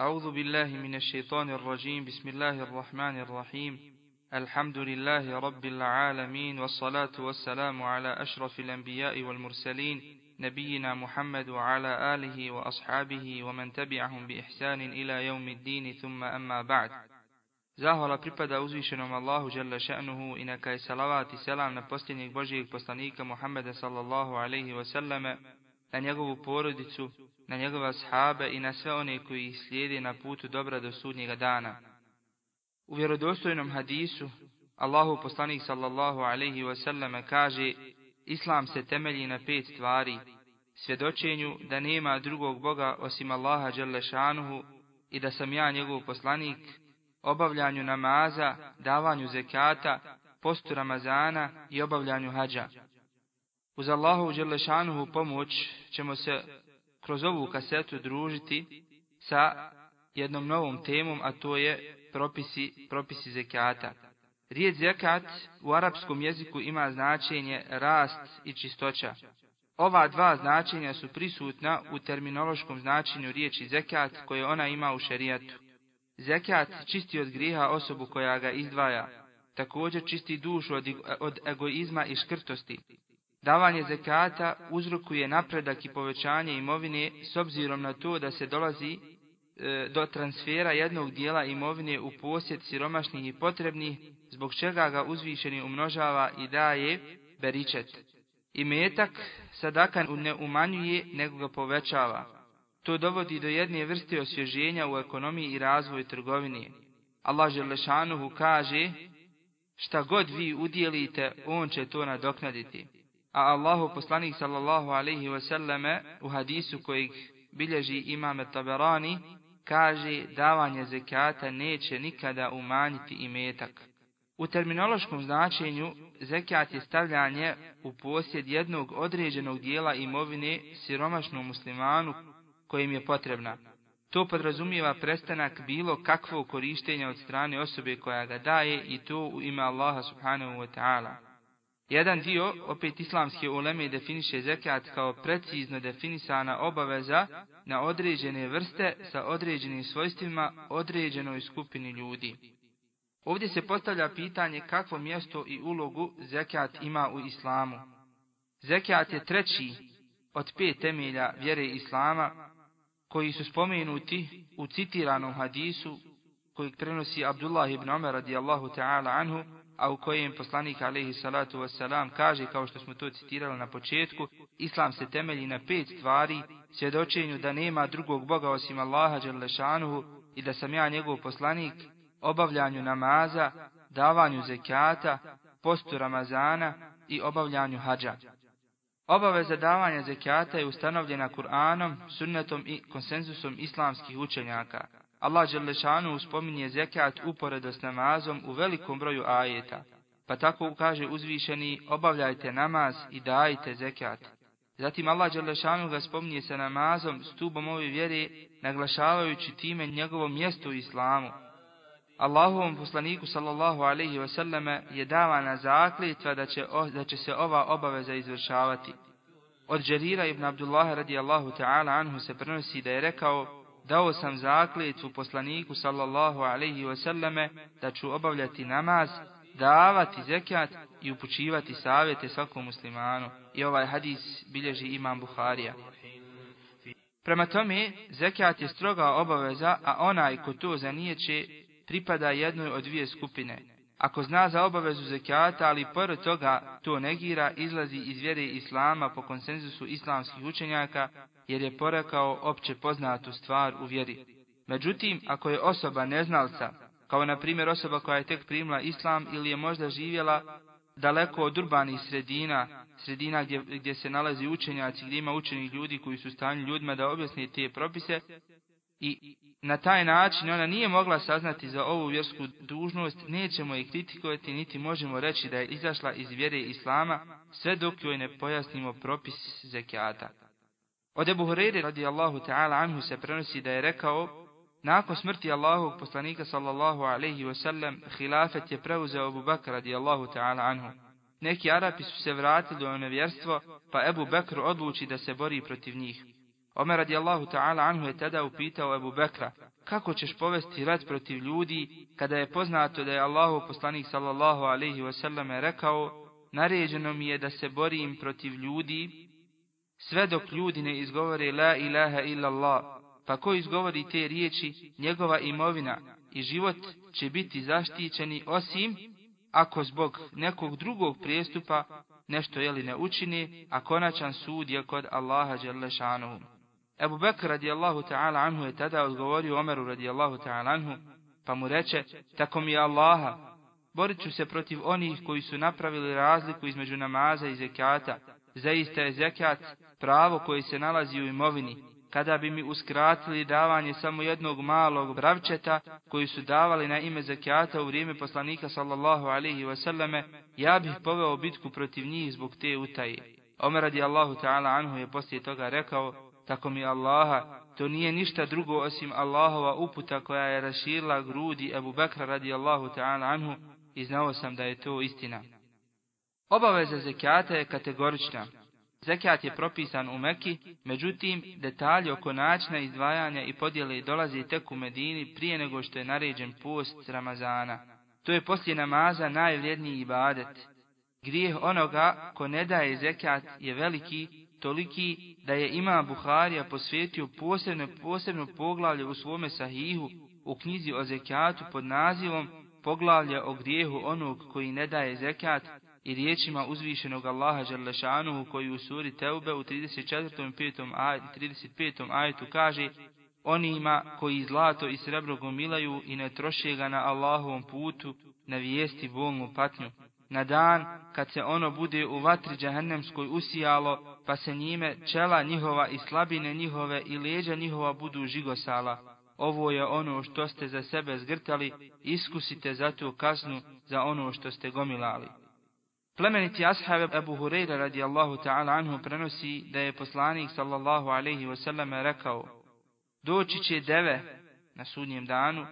أعوذ بالله من الشيطان الرجيم. بسم الله الرحمن الرحيم. الحمد لله رب العالمين والصلاة والسلام على أشرف الأنبياء والمرسلين نبينا محمد وعلى آله وأصحابه ومن تبعهم بإحسان إلى يوم الدين. ثم أما بعد. Zahvala pripada uzvišenom Allahu dželle šanehu i neka je salavat i selam na posljednjeg Božijeg poslanika Muhammeda sallallahu alejhi ve selleme, na njegovu porodicu, na njegova sahabe i na sve one koji ih slijede na putu dobra do sudnjega dana. U vjerodostojnom hadisu Allahu poslanik sallallahu alejhi ve kaže: Islam se temelji na pet stvari: svjedočenju da nema drugog boga osim Allaha dželle šanehu i da sam ja njegov poslanik obavljanju namaza, davanju zekata, postu Ramazana i obavljanju hađa. Uz Allahu Đelešanuhu pomoć ćemo se kroz ovu kasetu družiti sa jednom novom temom, a to je propisi, propisi zekata. Riječ zekat u arapskom jeziku ima značenje rast i čistoća. Ova dva značenja su prisutna u terminološkom značenju riječi zekat koje ona ima u šerijatu. Zekat čisti od griha osobu koja ga izdvaja. Također čisti dušu od, od egoizma i škrtosti. Davanje zekata uzrokuje napredak i povećanje imovine s obzirom na to da se dolazi e, do transfera jednog dijela imovine u posjed siromašnih i potrebnih, zbog čega ga uzvišeni umnožava i daje beričet. I metak sadaka ne umanjuje, nego ga povećava. To dovodi do jedne vrste osvježenja u ekonomiji i razvoju trgovine. Allah Želešanuhu kaže, šta god vi udjelite, on će to nadoknaditi. A Allahu poslanik sallallahu alaihi wasallame u hadisu kojeg bilježi imame Taberani, kaže davanje zekata neće nikada umanjiti imetak. U terminološkom značenju zekat je stavljanje u posjed jednog određenog dijela imovine siromašnom muslimanu kojim je potrebna. To podrazumijeva prestanak bilo kakvog korištenja od strane osobe koja ga daje i to u ime Allaha subhanahu wa ta'ala. Jedan dio, opet islamske uleme, definiše zekat kao precizno definisana obaveza na određene vrste sa određenim svojstvima određenoj skupini ljudi. Ovdje se postavlja pitanje kakvo mjesto i ulogu zekat ima u islamu. Zekat je treći od pet temelja vjere islama, koji su spomenuti u citiranom hadisu kojeg prenosi Abdullah ibn Umar radijallahu ta'ala anhu, a u kojem poslanik alaihi salatu wasalam kaže, kao što smo to citirali na početku, Islam se temelji na pet stvari, svjedočenju da nema drugog Boga osim Allaha Đerlešanuhu i da sam ja njegov poslanik, obavljanju namaza, davanju zekata, postu Ramazana i obavljanju hađa. Obaveza davanja zekata je ustanovljena Kur'anom, sunnetom i konsenzusom islamskih učenjaka. Allah Đelešanu uspominje zekat uporedo s namazom u velikom broju ajeta, pa tako kaže uzvišeni obavljajte namaz i dajte zekat. Zatim Allah Đelešanu ga spominje sa namazom, stubom ove vjere, naglašavajući time njegovo mjesto u islamu. Allahovom poslaniku sallallahu alaihi wasallame je davana zakljetva da će, da će se ova obaveza izvršavati. Od Đerira ibn Abdullah radijallahu ta'ala anhu se prenosi da je rekao dao sam zakljetvu poslaniku sallallahu alaihi wasallame da ću obavljati namaz, davati zekat i upućivati savjete svakom muslimanu. I ovaj hadis bilježi imam Buharija. Prema tome, zekat je stroga obaveza, a onaj ko to zanijeće pripada jednoj od dvije skupine. Ako zna za obavezu zekijata, ali pored toga to negira, izlazi iz vjere Islama po konsenzusu islamskih učenjaka, jer je porekao opće poznatu stvar u vjeri. Međutim, ako je osoba neznalca, kao na primjer osoba koja je tek primila Islam ili je možda živjela daleko od urbanih sredina, sredina gdje, gdje se nalazi učenjaci, gdje ima učenih ljudi koji su stanju ljudima da objasne te propise, i na taj način ona nije mogla saznati za ovu vjersku dužnost, nećemo je kritikovati, niti možemo reći da je izašla iz vjere Islama, sve dok joj ne pojasnimo propis zekijata. Od Ebu Hureyre radijallahu ta'ala anhu se prenosi da je rekao, nakon smrti Allahovog poslanika sallallahu alaihi wasallam, hilafet je preuzeo Ebu Bakr radijallahu ta'ala anhu. Neki Arapi su se vratili u nevjerstvo, pa Ebu Bekr odluči da se bori protiv njih. Omer radijallahu ta'ala anhu je tada upitao Ebu Bekra, kako ćeš povesti rat protiv ljudi, kada je poznato da je Allahu poslanik sallallahu alaihi wasallam rekao, naređeno mi je da se borim protiv ljudi, sve dok ljudi ne izgovore la ilaha illallah, pa ko izgovori te riječi, njegova imovina i život će biti zaštićeni osim ako zbog nekog drugog prijestupa nešto jeli ne učini, a konačan sud je kod Allaha Đelešanuhu. Ebu Bekr radijallahu ta'ala anhu je tada odgovorio Omeru radijallahu ta'ala anhu, pa mu reče, tako mi je Allaha, borit ću se protiv onih koji su napravili razliku između namaza i zekata. Zaista je zekat pravo koji se nalazi u imovini, kada bi mi uskratili davanje samo jednog malog bravčeta koji su davali na ime zekata u vrijeme poslanika sallallahu alaihi wasallame, ja bih poveo bitku protiv njih zbog te utaje. Omer radijallahu ta'ala anhu je poslije toga rekao, tako mi Allaha, to nije ništa drugo osim Allahova uputa koja je raširila grudi Ebu Bekra radijallahu ta'ala anhu i znao sam da je to istina. Obaveza zekijata je kategorična, Zekijat je propisan u Meki, međutim, detalji oko načina izdvajanja i podjele dolaze tek u Medini prije nego što je naređen post Ramazana. To je poslije namaza najvrijedniji ibadet. Grijeh onoga ko ne daje zekat je veliki, toliki da je ima Buharija posvetio posebno, posebno poglavlje u svome sahihu u knjizi o zekatu pod nazivom Poglavlje o grijehu onog koji ne daje zekat, i riječima uzvišenog Allaha Đerlešanuhu koji u suri Teube u 34. 5. Aj, 35. ajetu kaže Onima koji zlato i srebro gomilaju i ne troše ga na Allahovom putu na vijesti bolnu patnju. Na dan kad se ono bude u vatri džahennemskoj usijalo, pa se njime čela njihova i slabine njihove i leđa njihova budu žigosala. Ovo je ono što ste za sebe zgrtali, iskusite za tu kaznu za ono što ste gomilali. Plemeniti ashab Abu Hureyre radijallahu ta'ala anhu prenosi da je poslanik sallallahu alaihi wasallam rekao Doći će deve na sudnjem danu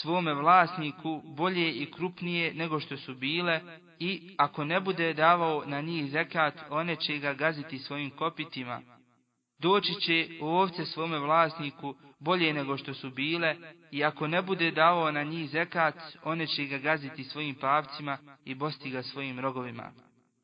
svome vlasniku bolje i krupnije nego što su bile i ako ne bude davao na njih zekat, one će ga gaziti svojim kopitima. Doći će ovce svome vlasniku bolje nego što su bile i ako ne bude davao na njih zekat, one će ga gaziti svojim pavcima i bosti ga svojim rogovima.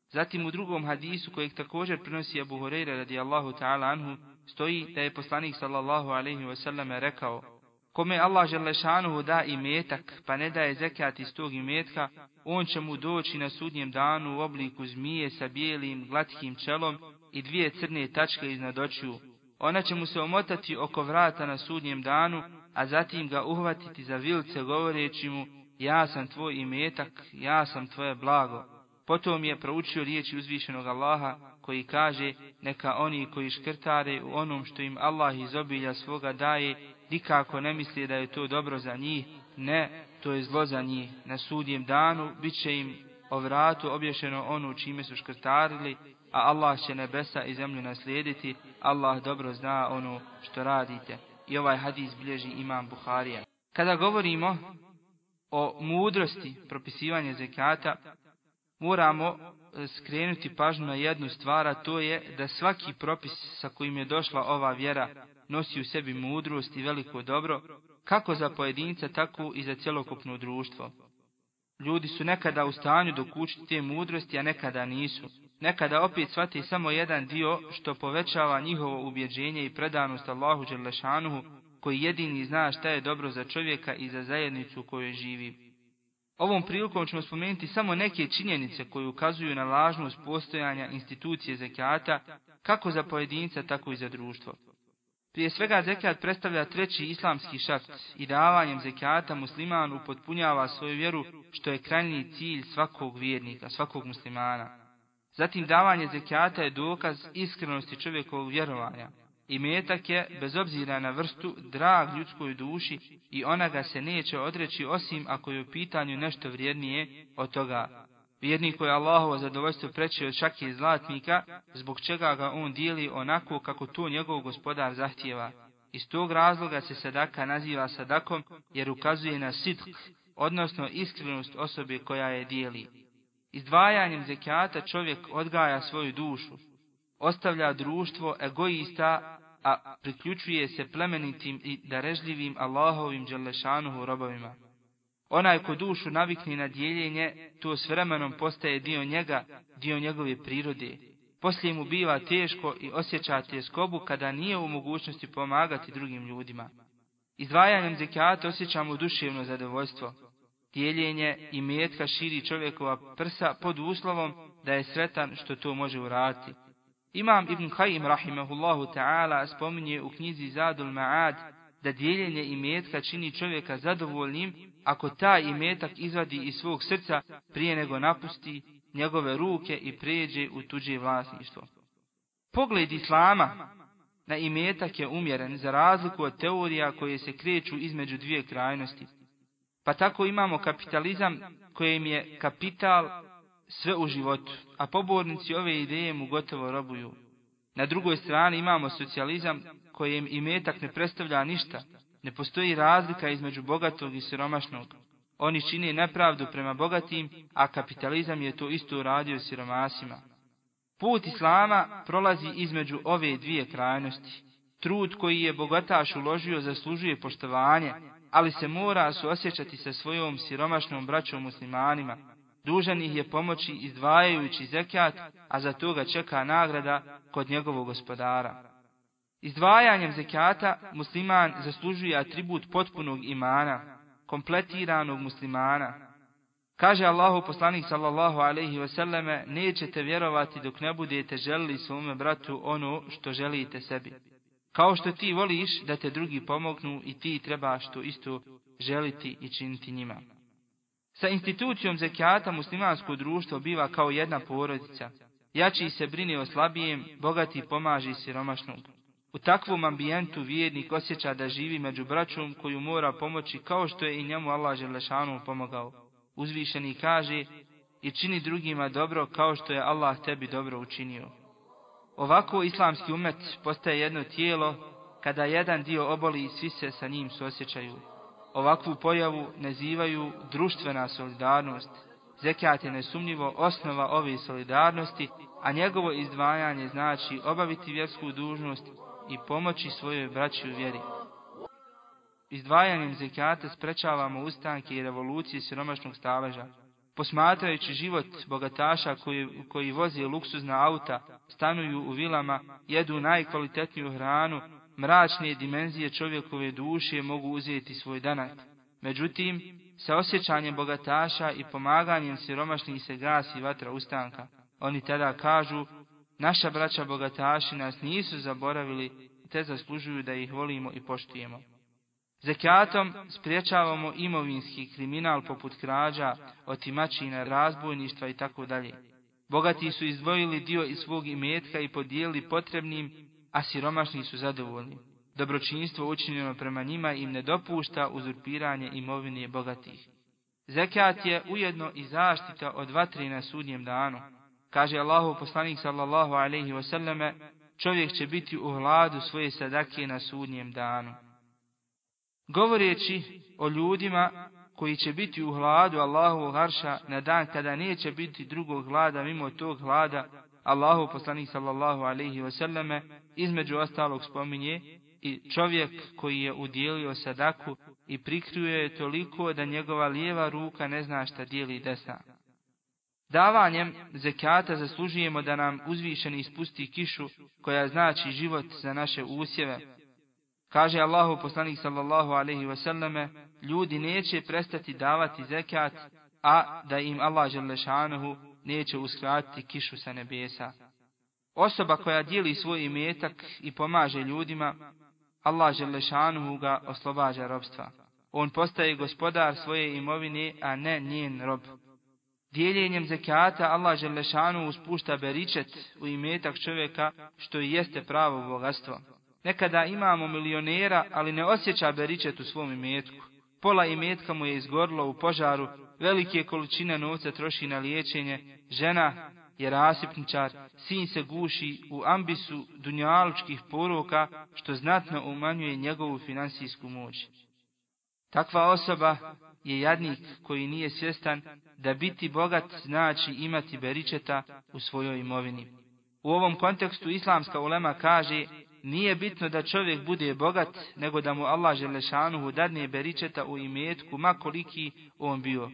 Zatim u drugom hadisu kojeg također prenosi Abu Hurajra radijallahu ta'ala anhu, stoji da je poslanik sallallahu alaihi wasallam rekao, kome Allah želešanuhu da i metak, pa ne daje zekat iz tog imetka, on će mu doći na sudnjem danu u obliku zmije sa bijelim, glatkim čelom i dvije crne tačke iznad očiju. Ona će mu se omotati oko vrata na sudnjem danu, a zatim ga uhvatiti za vilce govoreći mu, ja sam tvoj imetak, ja sam tvoje blago. Potom je proučio riječi uzvišenog Allaha, koji kaže, neka oni koji škrtare u onom što im Allah iz obilja svoga daje, nikako ne misli da je to dobro za njih, ne, to je zlo za njih. Na sudjem danu bit će im o vratu obješeno ono čime su škrtarili, a Allah će nebesa i zemlju naslijediti, Allah dobro zna ono što radite. I ovaj hadis bilježi imam Buharija. Kada govorimo o mudrosti propisivanja zekata, moramo e, skrenuti pažnju na jednu stvar, a to je da svaki propis sa kojim je došla ova vjera nosi u sebi mudrost i veliko dobro, kako za pojedinca, tako i za cjelokupno društvo. Ljudi su nekada u stanju dokučiti te mudrosti, a nekada nisu. Nekada opet shvati samo jedan dio što povećava njihovo ubjeđenje i predanost Allahu Đerlešanuhu, koji jedini zna šta je dobro za čovjeka i za zajednicu u kojoj živi. Ovom prilikom ćemo spomenuti samo neke činjenice koje ukazuju na lažnost postojanja institucije zekijata, kako za pojedinca, tako i za društvo. Prije svega zekat predstavlja treći islamski šart i davanjem zekata musliman upotpunjava svoju vjeru, što je krajnji cilj svakog vjernika, svakog muslimana. Zatim davanje zekijata je dokaz iskrenosti čovjekovog vjerovanja. I metak je, bez obzira na vrstu, drag ljudskoj duši i ona ga se neće odreći osim ako je u pitanju nešto vrijednije od toga. Vjernik koji Allahovo zadovoljstvo preće od šake zlatnika, zbog čega ga on dijeli onako kako to njegov gospodar zahtjeva. Iz tog razloga se sadaka naziva sadakom jer ukazuje na sidk, odnosno iskrenost osobe koja je dijeli. Izdvajanjem zekijata čovjek odgaja svoju dušu, ostavlja društvo egoista a priključuje se plemenitim i darežljivim Allahovim dželešanuhu robovima. Onaj ko dušu navikni na dijeljenje, to s vremenom postaje dio njega, dio njegove prirode. Poslije mu biva teško i osjeća tjeskobu kada nije u mogućnosti pomagati drugim ljudima. Izdvajanjem zekijata osjećamo duševno zadovoljstvo. Dijeljenje i metka širi čovjekova prsa pod uslovom da je sretan što to može uraditi. Imam Ibn Khayyim rahimahullahu ta'ala spominje u knjizi Zadul Ma'ad da dijeljenje i metka čini čovjeka zadovoljnim ako taj imetak izvadi iz svog srca prije nego napusti njegove ruke i pređe u tuđe vlasništvo. Pogled Islama na imetak je umjeren za razliku od teorija koje se kreću između dvije krajnosti. Pa tako imamo kapitalizam kojem je kapital sve u životu, a pobornici ove ideje mu gotovo robuju. Na drugoj strani imamo socijalizam kojem imetak ne predstavlja ništa, ne postoji razlika između bogatog i siromašnog. Oni čine nepravdu prema bogatim, a kapitalizam je to isto uradio siromasima. Put Islama prolazi između ove dvije krajnosti. Trud koji je bogataš uložio zaslužuje poštovanje, ali se mora suosjećati sa svojom siromašnom braćom muslimanima. Dužan ih je pomoći izdvajajući zekat, a za toga čeka nagrada kod njegovog gospodara. Izdvajanjem zekata musliman zaslužuje atribut potpunog imana, kompletiranog muslimana. Kaže Allahu poslanik sallallahu alaihi wasallame, nećete vjerovati dok ne budete želili svome bratu ono što želite sebi. Kao što ti voliš da te drugi pomognu i ti trebaš to isto želiti i činiti njima. Sa institucijom zekijata muslimansko društvo biva kao jedna porodica. Jači se brini o slabijem, bogati pomaži siromašnog. U takvom ambijentu vjernik osjeća da živi među braćom koju mora pomoći kao što je i njemu Allah Želešanu pomogao. Uzvišeni kaže i čini drugima dobro kao što je Allah tebi dobro učinio. Ovako islamski umet postaje jedno tijelo kada jedan dio oboli i svi se sa njim suosjećaju. Ovakvu pojavu nazivaju društvena solidarnost. Zekat je nesumnjivo osnova ove solidarnosti, a njegovo izdvajanje znači obaviti vjersku dužnost i pomoći svojoj braći u vjeri. Izdvajanjem zekijata sprečavamo ustanke i revolucije siromašnog staleža. Posmatrajući život bogataša koji, koji vozi luksuzna auta, stanuju u vilama, jedu najkvalitetniju hranu, mračne dimenzije čovjekove duše mogu uzeti svoj danak. Međutim, sa osjećanjem bogataša i pomaganjem siromašnih se gasi vatra ustanka. Oni tada kažu, Naša braća bogataši nas nisu zaboravili, te zaslužuju da ih volimo i poštujemo. Zekatom spriječavamo imovinski kriminal poput krađa, otimačina, razbojništva i tako dalje. Bogati su izdvojili dio iz svog imetka i podijelili potrebnim, a siromašni su zadovoljni. Dobročinstvo učinjeno prema njima im ne dopušta uzurpiranje imovine bogatih. Zekat je ujedno i zaštita od vatri na sudnjem danu. Kaže Allahu poslanik sallallahu alaihi wasallame, čovjek će biti u hladu svoje sadake na sudnjem danu. Govoreći o ljudima koji će biti u hladu Allahovog harša na dan kada neće biti drugog hlada mimo tog hlada, Allahu poslanik sallallahu alaihi wasallame između ostalog spominje i čovjek koji je udjelio sadaku i prikrio je toliko da njegova lijeva ruka ne zna šta dijeli desna. Davanjem zekata zaslužujemo da nam uzvišeni ispusti kišu koja znači život za naše usjeve. Kaže Allahu poslanik sallallahu alaihi wasallame, ljudi neće prestati davati zekat, a da im Allah želešanuhu neće uskratiti kišu sa nebesa. Osoba koja dijeli svoj imetak i pomaže ljudima, Allah želešanuhu ga oslobađa robstva. On postaje gospodar svoje imovine, a ne njen rob. Dijeljenjem zekijata Allah Želešanu uspušta beričet u imetak čovjeka što i jeste pravo bogatstvo. Nekada imamo milionera, ali ne osjeća beričet u svom imetku. Pola imetka mu je izgorlo u požaru, velike količine novca troši na liječenje, žena je rasipničar, sin se guši u ambisu dunjalučkih poroka, što znatno umanjuje njegovu finansijsku moć. Takva osoba je jadnik koji nije svjestan da biti bogat znači imati beričeta u svojoj imovini. U ovom kontekstu islamska ulema kaže nije bitno da čovjek bude bogat, nego da mu Allah Želešanuhu dadne beričeta u imetku, makoliki on bio.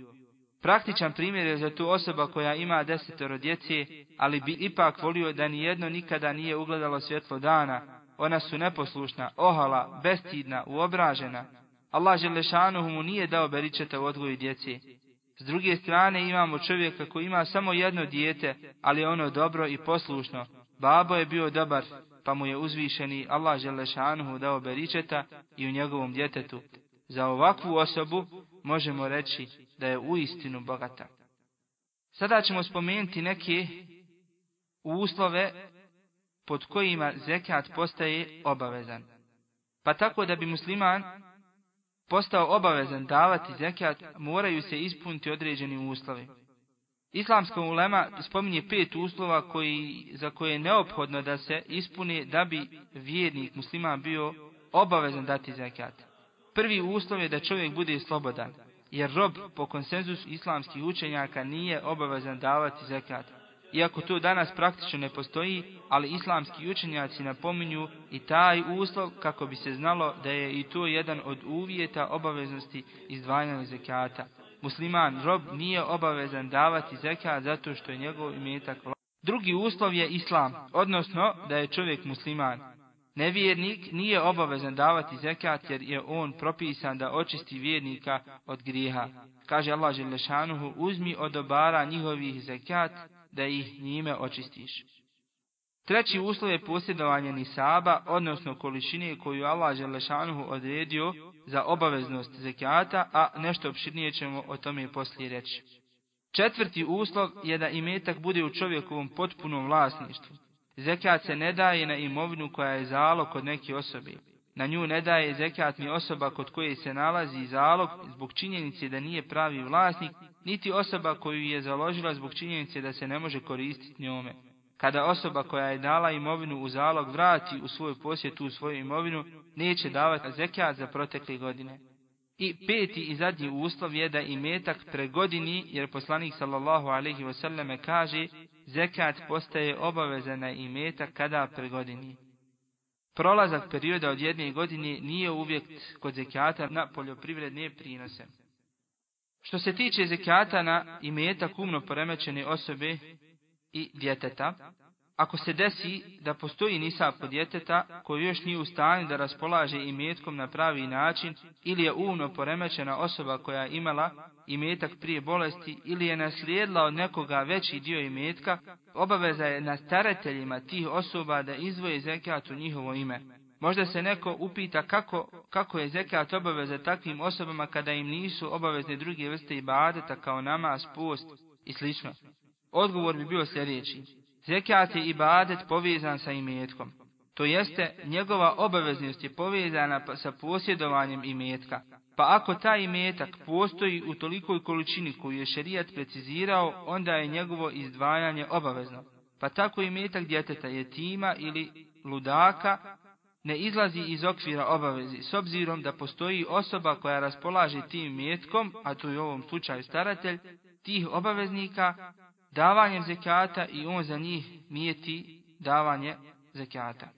Praktičan primjer je za tu osoba koja ima desetoro djece, ali bi ipak volio da ni jedno nikada nije ugledalo svjetlo dana. Ona su neposlušna, ohala, bestidna, uobražena. Allah Želešanuhu mu nije dao beričeta u odgoju djeci. S druge strane imamo čovjeka koji ima samo jedno dijete, ali ono dobro i poslušno. Babo je bio dobar, pa mu je uzvišeni Allah Želešanuhu dao beričeta i u njegovom djetetu. Za ovakvu osobu možemo reći da je u istinu bogata. Sada ćemo spomenuti neke uslove pod kojima zekat postaje obavezan. Pa tako da bi musliman postao obavezan davati zekat, moraju se ispuniti određeni uslovi. Islamska ulema spominje pet uslova koji, za koje je neophodno da se ispune da bi vjernik musliman bio obavezan dati zekat. Prvi uslov je da čovjek bude slobodan, jer rob po konsenzusu islamskih učenjaka nije obavezan davati zekat. Iako to danas praktično ne postoji, ali islamski učenjaci napominju i taj uslov kako bi se znalo da je i to jedan od uvjeta obaveznosti izdvajanja zekata. Musliman rob nije obavezan davati zekat zato što je njegov imetak Drugi uslov je islam, odnosno da je čovjek musliman. Nevjernik nije obavezan davati zekat jer je on propisan da očisti vjernika od grijeha. Kaže Allah Želešanuhu, uzmi od obara njihovih zekat da ih njime očistiš. Treći uslov je posjedovanje nisaba, odnosno količine koju Allah Želešanuhu odredio za obaveznost zekijata, a nešto opširnije ćemo o tome poslije reći. Četvrti uslov je da imetak bude u čovjekovom potpunom vlasništvu. Zekijat se ne daje na imovinu koja je zalog kod neke osobe. Na nju ne daje zekijat ni osoba kod koje se nalazi zalog zbog činjenice da nije pravi vlasnik, niti osoba koju je založila zbog činjenice da se ne može koristiti njome. Kada osoba koja je dala imovinu u zalog vrati u svoju posjetu u svoju imovinu, neće davati zekijat za protekle godine. I peti i zadnji uslov je da imetak pregodini, jer poslanik sallallahu alaihi wasallam kaže, zekat postaje obavezan na imetak kada pregodini. Prolazak perioda od jedne godine nije uvijek kod zekata na poljoprivredne prinose. Što se tiče zekijata na imetak umno poremećene osobe i djeteta, ako se desi da postoji nisa po djeteta koji još nije u stanju da raspolaže imetkom na pravi način ili je umno poremećena osoba koja je imala imetak prije bolesti ili je naslijedila od nekoga veći dio imetka, obaveza je na starateljima tih osoba da izvoje zekat u njihovo ime. Možda se neko upita kako, kako je zekat obaveza takvim osobama kada im nisu obavezne druge vrste ibadeta kao namaz, post i sl. Odgovor bi bio sljedeći. Zekat je ibadet povezan sa imetkom. To jeste, njegova obaveznost je povezana pa sa posjedovanjem imetka. Pa ako taj imetak postoji u tolikoj količini koju je šerijat precizirao, onda je njegovo izdvajanje obavezno. Pa tako imetak djeteta je tima ili ludaka ne izlazi iz okvira obavezi, s obzirom da postoji osoba koja raspolaže tim mjetkom, a to je u ovom slučaju staratelj, tih obaveznika, davanjem zekata i on za njih mijeti davanje zekata.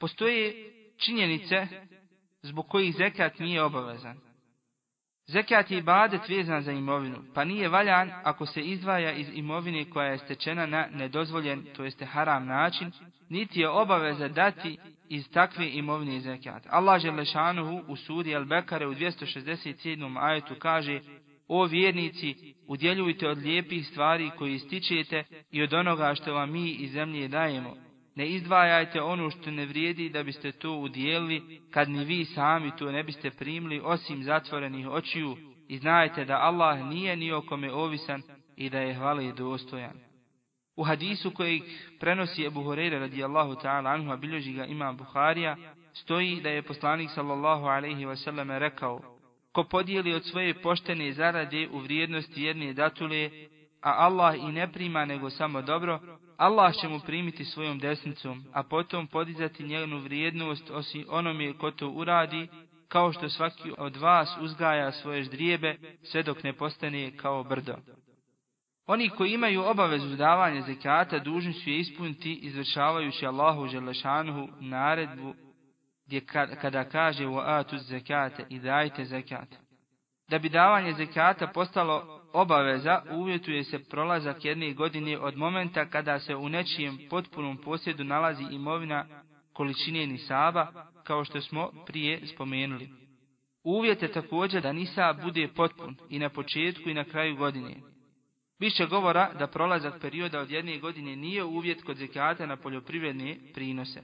Postoje činjenice zbog kojih zekat nije obavezan. Zekat je ibadet vezan za imovinu, pa nije valjan ako se izdvaja iz imovine koja je stečena na nedozvoljen, to jeste haram način, niti je obaveza dati iz takve imovine zekat. Allah Želešanuhu u suri Al-Bekare u 267. ajetu kaže O vjernici, udjeljujte od lijepih stvari koje ističete i od onoga što vam mi iz zemlje dajemo. Ne izdvajajte ono što ne vrijedi da biste to udjelili, kad ni vi sami to ne biste primili osim zatvorenih očiju i znajte da Allah nije ni o kome ovisan i da je hvali dostojan. U hadisu kojeg prenosi Ebu Horeira radijallahu ta'ala anhu, a bilježi ga ima Buharija, stoji da je poslanik sallallahu alaihi wasallam rekao, ko podijeli od svoje poštene zarade u vrijednosti jedne datule, a Allah i ne prima nego samo dobro, Allah će mu primiti svojom desnicom, a potom podizati njenu vrijednost osim onome ko to uradi, kao što svaki od vas uzgaja svoje ždrijebe, sve dok ne postane kao brdo. Oni koji imaju obavezu davanja zekata dužni su je ispuniti izvršavajući Allahu Želešanuhu naredbu gdje kada kaže u atu zekate i dajte zekat. Da bi davanje zekata postalo obaveza, uvjetuje se prolazak jedne godine od momenta kada se u nečijem potpunom posjedu nalazi imovina količine nisaba, kao što smo prije spomenuli. Uvjet je također da nisa bude potpun i na početku i na kraju godine. Biće govora da prolazak perioda od jedne godine nije uvjet kod zekata na poljoprivredne prinose.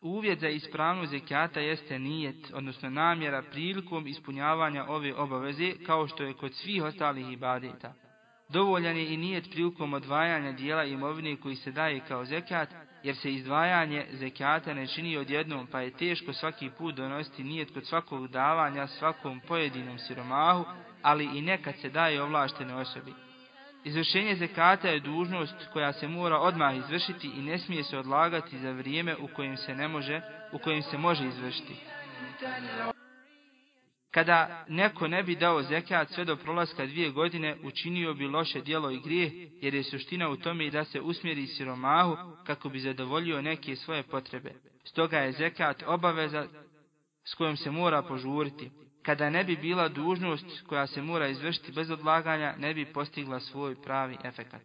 Uvjet za ispravnu zekijata jeste nijet, odnosno namjera prilikom ispunjavanja ove obaveze, kao što je kod svih ostalih ibadeta. Dovoljan je i nijet prilikom odvajanja dijela imovine koji se daje kao zekat, jer se izdvajanje zekata ne čini odjednom, pa je teško svaki put donositi nijet kod svakog davanja svakom pojedinom siromahu, ali i nekad se daje ovlaštene osobi. Izvršenje zekata je dužnost koja se mora odmah izvršiti i ne smije se odlagati za vrijeme u kojem se ne može, u kojem se može izvršiti. Kada neko ne bi dao zekat sve do prolaska dvije godine, učinio bi loše dijelo i grijeh, jer je suština u tome da se usmjeri siromahu kako bi zadovoljio neke svoje potrebe. Stoga je zekat obaveza s kojom se mora požuriti kada ne bi bila dužnost koja se mora izvršiti bez odlaganja, ne bi postigla svoj pravi efekat.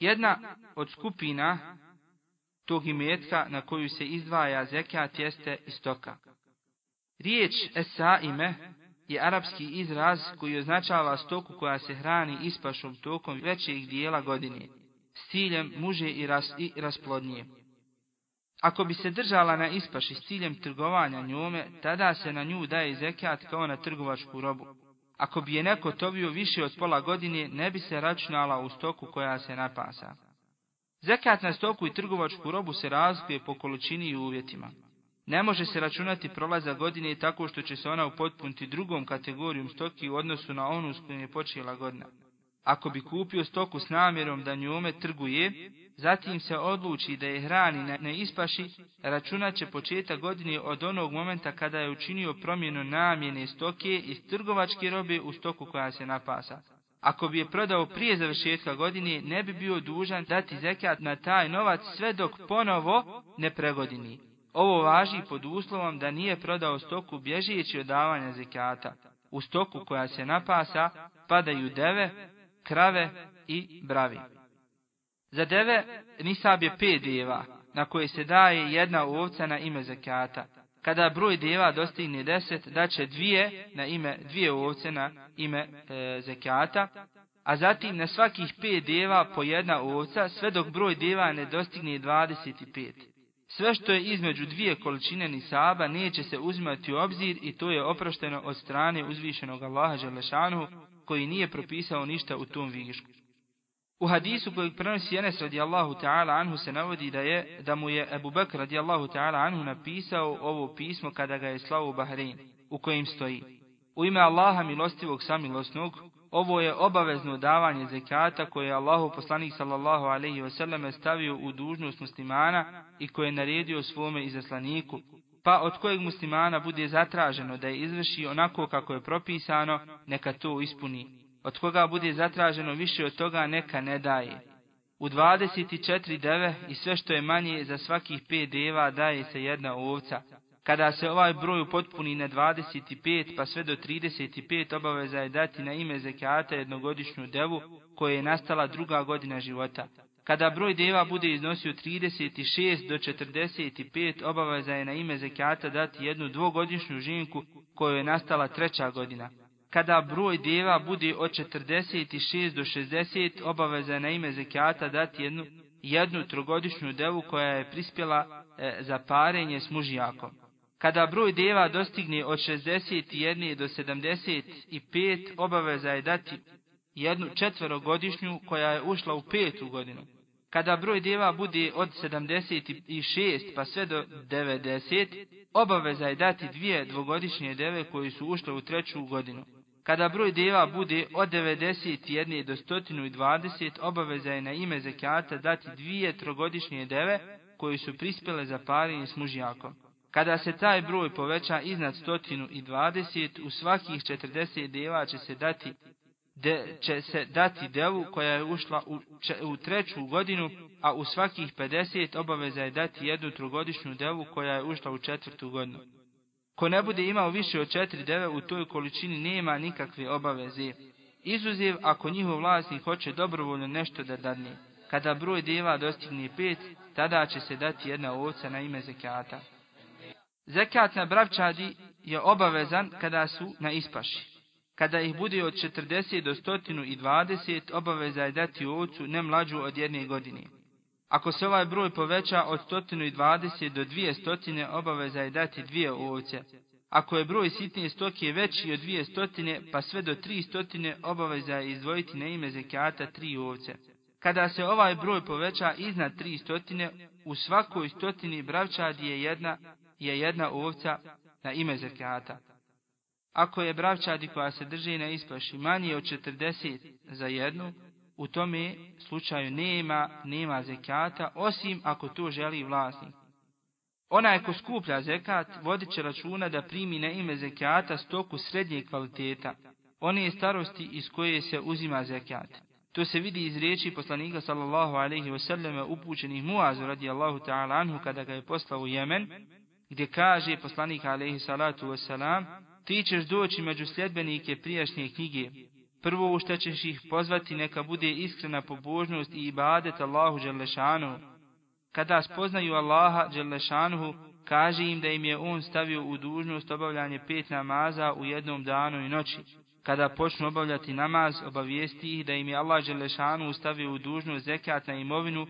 Jedna od skupina tog imetka na koju se izdvaja zekat jeste istoka. Riječ esa ime je arapski izraz koji označava stoku koja se hrani ispašom tokom većeg dijela godine, s ciljem muže i, ras, i rasplodnije. Ako bi se držala na ispaši s ciljem trgovanja njome, tada se na nju daje zekat kao na trgovačku robu. Ako bi je neko tovio više od pola godine, ne bi se računala u stoku koja se napasa. Zekat na stoku i trgovačku robu se razlikuje po količini i uvjetima. Ne može se računati prolaza godine tako što će se ona upotpuniti drugom kategorijom stoki u odnosu na onu s kojom je počela godina. Ako bi kupio stoku s namjerom da njome trguje, zatim se odluči da je hrani ne ispaši, računat će početak godine od onog momenta kada je učinio promjenu namjene stoke iz trgovačke robe u stoku koja se napasa. Ako bi je prodao prije završetka godine, ne bi bio dužan dati zekat na taj novac sve dok ponovo ne pregodini. Ovo važi pod uslovom da nije prodao stoku bježeći od davanja zekata. U stoku koja se napasa padaju deve, krave i bravi. Za deve nisab je pet deva, na koje se daje jedna ovca na ime zakata. Kada broj deva dostigne deset, daće dvije na ime dvije ovce na ime e, zakata, a zatim na svakih pet deva po jedna ovca, sve dok broj deva ne dostigne 25. Sve što je između dvije količine nisaba neće se uzimati u obzir i to je oprošteno od strane uzvišenog Allaha Želešanu, koji nije propisao ništa u tom višku. U hadisu kojeg prenosi Enes radijallahu ta'ala anhu se navodi da je da mu je Ebu Bekr radijallahu ta'ala anhu napisao ovo pismo kada ga je slao u Bahrein, u kojim stoji. U ime Allaha milostivog samilosnog, ovo je obavezno davanje zekata koje je Allahu poslanik sallallahu alaihi wasallam stavio u dužnost muslimana i koje je naredio svome izaslaniku, pa od kojeg muslimana bude zatraženo da je izvrši onako kako je propisano, neka to ispuni. Od koga bude zatraženo više od toga, neka ne daje. U 24 deve i sve što je manje za svakih 5 deva daje se jedna ovca. Kada se ovaj broj potpuni na 25 pa sve do 35 obaveza je dati na ime zekata jednogodišnju devu koja je nastala druga godina života. Kada broj deva bude iznosio 36 do 45, obaveza je na ime zekijata dati jednu dvogodišnju žinku koju je nastala treća godina. Kada broj deva bude od 46 do 60, obaveza je na ime zekijata dati jednu, jednu trogodišnju devu koja je prispjela e, za parenje s mužijakom. Kada broj deva dostigne od 61 do 75, obaveza je dati jednu četverogodišnju koja je ušla u petu godinu. Kada broj deva bude od 76 pa sve do 90, obaveza je dati dvije dvogodišnje deve koji su ušle u treću godinu. Kada broj deva bude od 91 do 120, obaveza je na ime zekijata dati dvije trogodišnje deve koji su prispjele za parenje s mužijakom. Kada se taj broj poveća iznad 120, u svakih 40 deva će se dati de, će se dati devu koja je ušla u, če, u treću godinu, a u svakih 50 obaveza je dati jednu trogodišnju devu koja je ušla u četvrtu godinu. Ko ne bude imao više od četiri deve u toj količini nema nikakve obaveze. Izuzev ako njihov vlasnik hoće dobrovoljno nešto da dadne. Kada broj deva dostigne pet, tada će se dati jedna ovca na ime zekata. Zekat na bravčadi je obavezan kada su na ispaši. Kada ih bude od 40 do 120, obaveza je dati ovcu ne mlađu od jedne godine. Ako se ovaj broj poveća od 120 do 200, obaveza je dati dvije ovce. Ako je broj sitne stoke veći od 200, pa sve do 300, obaveza je izdvojiti na ime zekijata tri ovce. Kada se ovaj broj poveća iznad 300, u svakoj stotini bravčadi je jedna, je jedna ovca na ime zekijata. Ako je bravčadi koja se drži na ispaši manje od 40 za jednu, u tome slučaju nema, nema zekata, osim ako to želi vlasnik. Ona ko skuplja zekat, vodit će računa da primi na ime zekata stoku srednje kvaliteta, one je starosti iz koje se uzima zekat. To se vidi iz riječi poslanika sallallahu alaihi wasallam upućenih Muazu radijallahu ta'ala anhu kada ga je poslao u Jemen, gdje kaže poslanik alaihi salatu wasalam, ti ćeš doći među sljedbenike prijašnje knjige. Prvo u što ćeš ih pozvati neka bude iskrena pobožnost i ibadet Allahu Đelešanu. Kada spoznaju Allaha Đelešanu, kaže im da im je on stavio u dužnost obavljanje pet namaza u jednom danu i noći. Kada počnu obavljati namaz, obavijesti ih da im je Allah Đelešanu stavio u dužnost zekat na imovinu,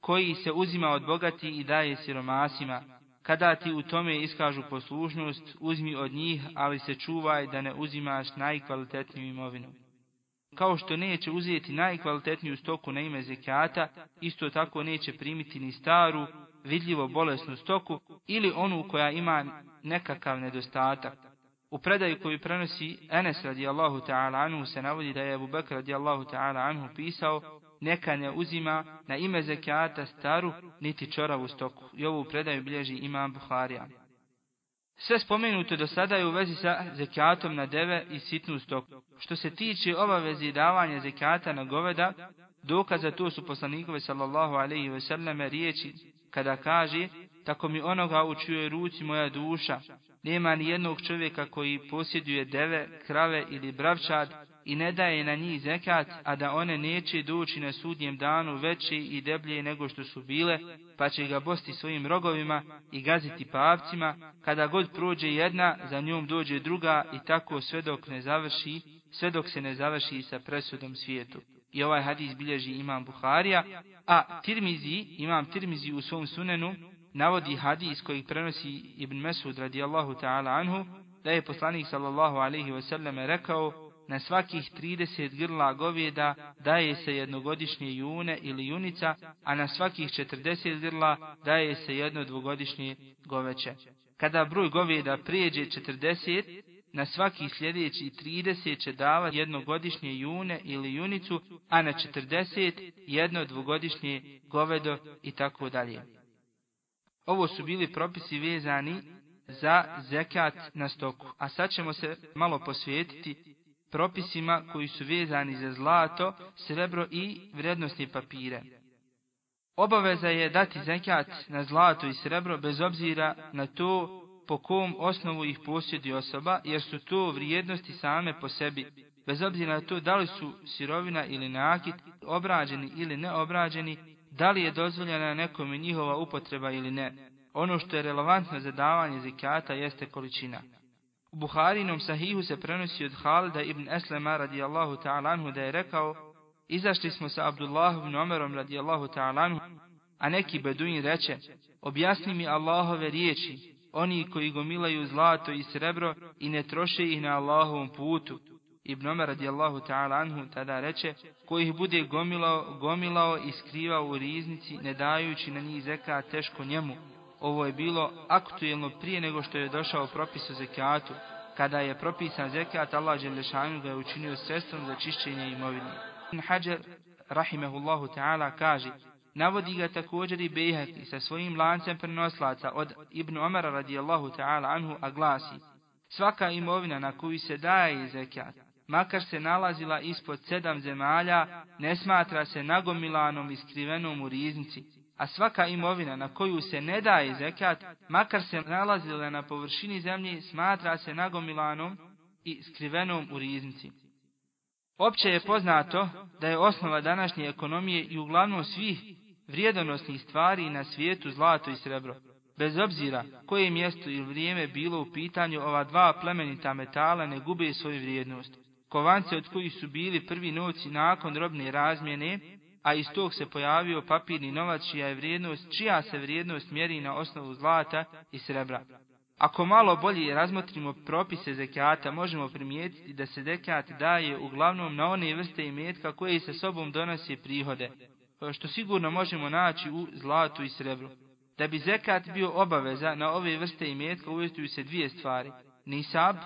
koji se uzima od bogati i daje siromasima. Kada ti u tome iskažu poslušnost, uzmi od njih, ali se čuvaj da ne uzimaš najkvalitetniju imovinu. Kao što neće uzeti najkvalitetniju stoku na ime zekijata, isto tako neće primiti ni staru, vidljivo bolesnu stoku ili onu koja ima nekakav nedostatak. U predaju koju prenosi Enes radijallahu ta'ala anhu se navodi da je Abu Bakr radijallahu ta'ala anhu pisao neka ne uzima na ime zekijata staru niti čoravu stoku. I ovu predaju bilježi imam Buharija. Sve spomenuto do sada je u vezi sa zekijatom na deve i sitnu stoku. Što se tiče obavezi davanja zekijata na goveda, dokaza to su poslanikove sallallahu alaihi ve selleme riječi kada kaže tako mi onoga u čujoj ruci moja duša, nema ni jednog čovjeka koji posjeduje deve, krave ili bravčad, i ne daje na njih zekat, a da one neće doći na sudnjem danu veće i deblje nego što su bile, pa će ga bosti svojim rogovima i gaziti pavcima, kada god prođe jedna, za njom dođe druga i tako sve dok ne završi, sve dok se ne završi sa presudom svijetu. I ovaj hadis bilježi imam Buharija, a Tirmizi, imam Tirmizi u svom sunenu, navodi hadis koji prenosi Ibn Mesud radijallahu ta'ala anhu, da je poslanik sallallahu alaihi wasallam rekao, na svakih 30 grla govjeda daje se jednogodišnje june ili junica, a na svakih 40 grla daje se jedno dvogodišnje goveće. Kada broj govjeda prijeđe 40, na svaki sljedeći 30 će davati jednogodišnje june ili junicu, a na 40 jedno dvogodišnje govedo i tako dalje. Ovo su bili propisi vezani za zekat na stoku. A sad ćemo se malo posvijetiti propisima koji su vezani za zlato, srebro i vrednostne papire. Obaveza je dati zekat na zlato i srebro bez obzira na to po kom osnovu ih posjedi osoba, jer su to vrijednosti same po sebi, bez obzira na to da li su sirovina ili nakit, obrađeni ili neobrađeni, da li je dozvoljena nekome njihova upotreba ili ne. Ono što je relevantno za davanje zekata jeste količina. U Buharinom sahihu se prenosi od Halida ibn Eslema radijallahu ta'ala anhu da je rekao Izašli smo sa Abdullah ibn Omerom radijallahu ta'ala anhu, a neki beduin reče Objasni mi Allahove riječi, oni koji gomilaju zlato i srebro i ne troše ih na Allahovom putu. Ibn Omer radijallahu ta'ala anhu tada reče, ko ih bude gomilao, gomilao i skrivao u riznici, ne dajući na njih zeka teško njemu, ovo je bilo aktuelno prije nego što je došao propis o zekijatu. Kada je propisan zekijat, Allah Đelešanu ga je učinio sredstvom za čišćenje imovine. Ibn Hajar, rahimehullahu ta'ala, kaže, navodi ga također i Bejhaki sa svojim lancem prenoslaca od Ibn Omara radijallahu ta'ala anhu, a glasi, svaka imovina na koju se daje zekijat, makar se nalazila ispod sedam zemalja, ne smatra se nagomilanom i skrivenom u riznici, a svaka imovina na koju se ne daje zekat, makar se nalazila na površini zemlje, smatra se nagomilanom i skrivenom u riznici. Opće je poznato da je osnova današnje ekonomije i uglavnom svih vrijedonosnih stvari na svijetu zlato i srebro. Bez obzira koje mjesto ili vrijeme bilo u pitanju, ova dva plemenita metala ne gube svoju vrijednost. Kovance od kojih su bili prvi novci nakon robne razmjene, a iz tog se pojavio papirni novac čija je vrijednost, čija se vrijednost mjeri na osnovu zlata i srebra. Ako malo bolje razmotrimo propise zekijata, možemo primijetiti da se zekijat daje uglavnom na one vrste imetka koje sa sobom donose prihode, što sigurno možemo naći u zlatu i srebru. Da bi zekat bio obaveza na ove vrste imetka uvjetuju se dvije stvari. Nisab,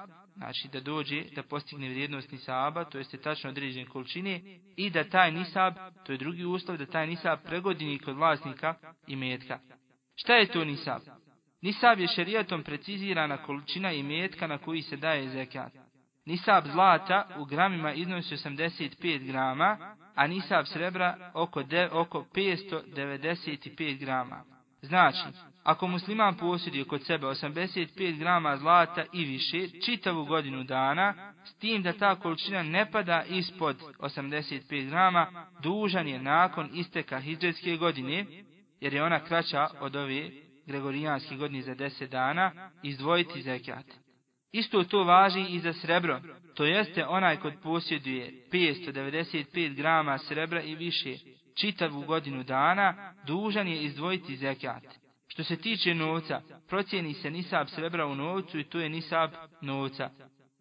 znači da dođe, da postigne vrijednost nisaba, to jeste tačno određene količine, i da taj nisab, to je drugi uslov, da taj nisab pregodini kod vlasnika imetka. Šta je to nisab? Nisab je šerijatom precizirana količina imetka na koji se daje zekat. Nisab zlata u gramima iznosi 85 grama, a nisab srebra oko, de, oko 595 grama. Znači, ako musliman posjeduje kod sebe 85 grama zlata i više čitavu godinu dana, s tim da ta količina ne pada ispod 85 grama, dužan je nakon isteka hidžetske godine, jer je ona kraća od ove gregorijanske godine za 10 dana, izdvojiti zekat. Isto to važi i za srebro, to jeste onaj kod posjeduje 595 grama srebra i više, čitavu godinu dana, dužan je izdvojiti zekat. Što se tiče novca, procijeni se nisab srebra u novcu i to je nisab novca.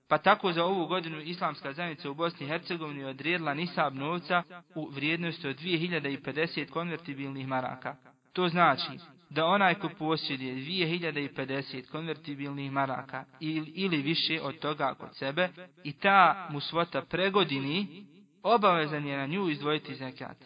Pa tako za ovu godinu islamska zajednica u Bosni i Hercegovini odrijedila nisab novca u vrijednosti od 2050 konvertibilnih maraka. To znači da onaj ko posjeduje 2050 konvertibilnih maraka ili, ili više od toga kod sebe i ta mu svota pregodini, obavezan je na nju izdvojiti zekat.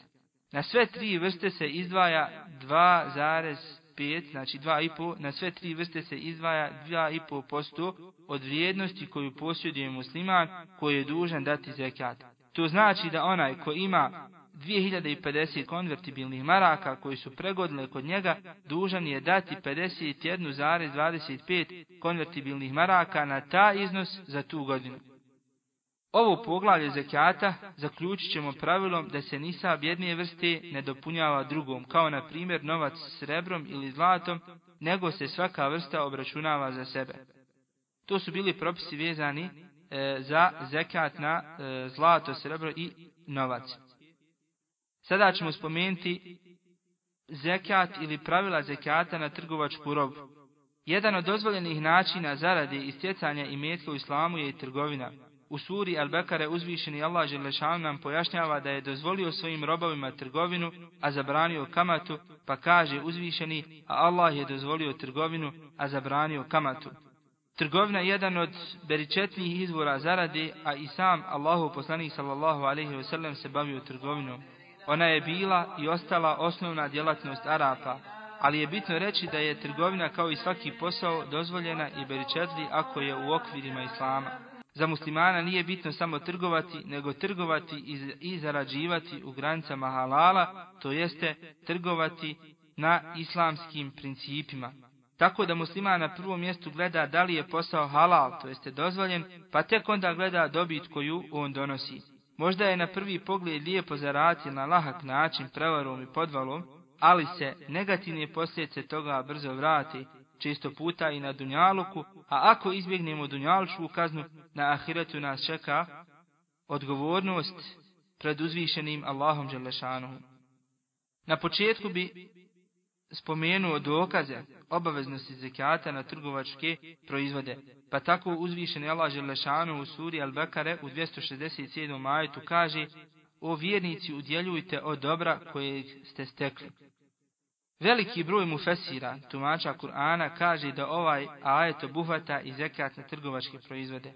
Na sve tri vrste se izdvaja 2,5, znači 2,5, na sve tri vrste se izdvaja 2,5% od vrijednosti koju posjeduje musliman koji je dužan dati zekat. To znači da onaj ko ima 2050 konvertibilnih maraka koji su pregodile kod njega, dužan je dati 51,25 konvertibilnih maraka na ta iznos za tu godinu. Ovo poglavlje zekijata zaključit ćemo pravilom da se nisab jedne vrste ne dopunjava drugom, kao na primjer novac srebrom ili zlatom, nego se svaka vrsta obračunava za sebe. To su bili propisi vezani e, za zekijat na e, zlato, srebro i novac. Sada ćemo spomenuti zekijat ili pravila zekijata na trgovačku robu. Jedan od dozvoljenih načina zarade i stjecanja imetka u islamu je i trgovina. U suri Al-Bekare uzvišeni Allah Želešan nam pojašnjava da je dozvolio svojim robovima trgovinu, a zabranio kamatu, pa kaže uzvišeni, a Allah je dozvolio trgovinu, a zabranio kamatu. Trgovina je jedan od beričetnijih izvora zarade, a i sam Allahu poslanik sallallahu alaihi wasallam se bavio trgovinom. Ona je bila i ostala osnovna djelatnost Arapa, ali je bitno reći da je trgovina kao i svaki posao dozvoljena i beričetli ako je u okvirima Islama. Za muslimana nije bitno samo trgovati, nego trgovati i zarađivati u granicama halala, to jeste trgovati na islamskim principima. Tako da musliman na prvom mjestu gleda da li je posao halal, to jeste dozvoljen, pa tek onda gleda dobit koju on donosi. Možda je na prvi pogled lijepo zarati na lahak način prevarom i podvalom, ali se negativne posljedice toga brzo vrati, često puta i na dunjaluku, a ako izbjegnemo dunjalučku kaznu, na ahiretu nas čeka odgovornost pred uzvišenim Allahom Želešanom. Na početku bi spomenuo dokaze obaveznosti zekijata na trgovačke proizvode, pa tako uzvišeni Allah Želešanu u suri Al-Bekare u 267. majetu kaže O vjernici udjeljujte od dobra koje ste stekli. Veliki broj mufesira, tumača Kur'ana, kaže da ovaj ajet obuhvata i zekat na trgovačke proizvode.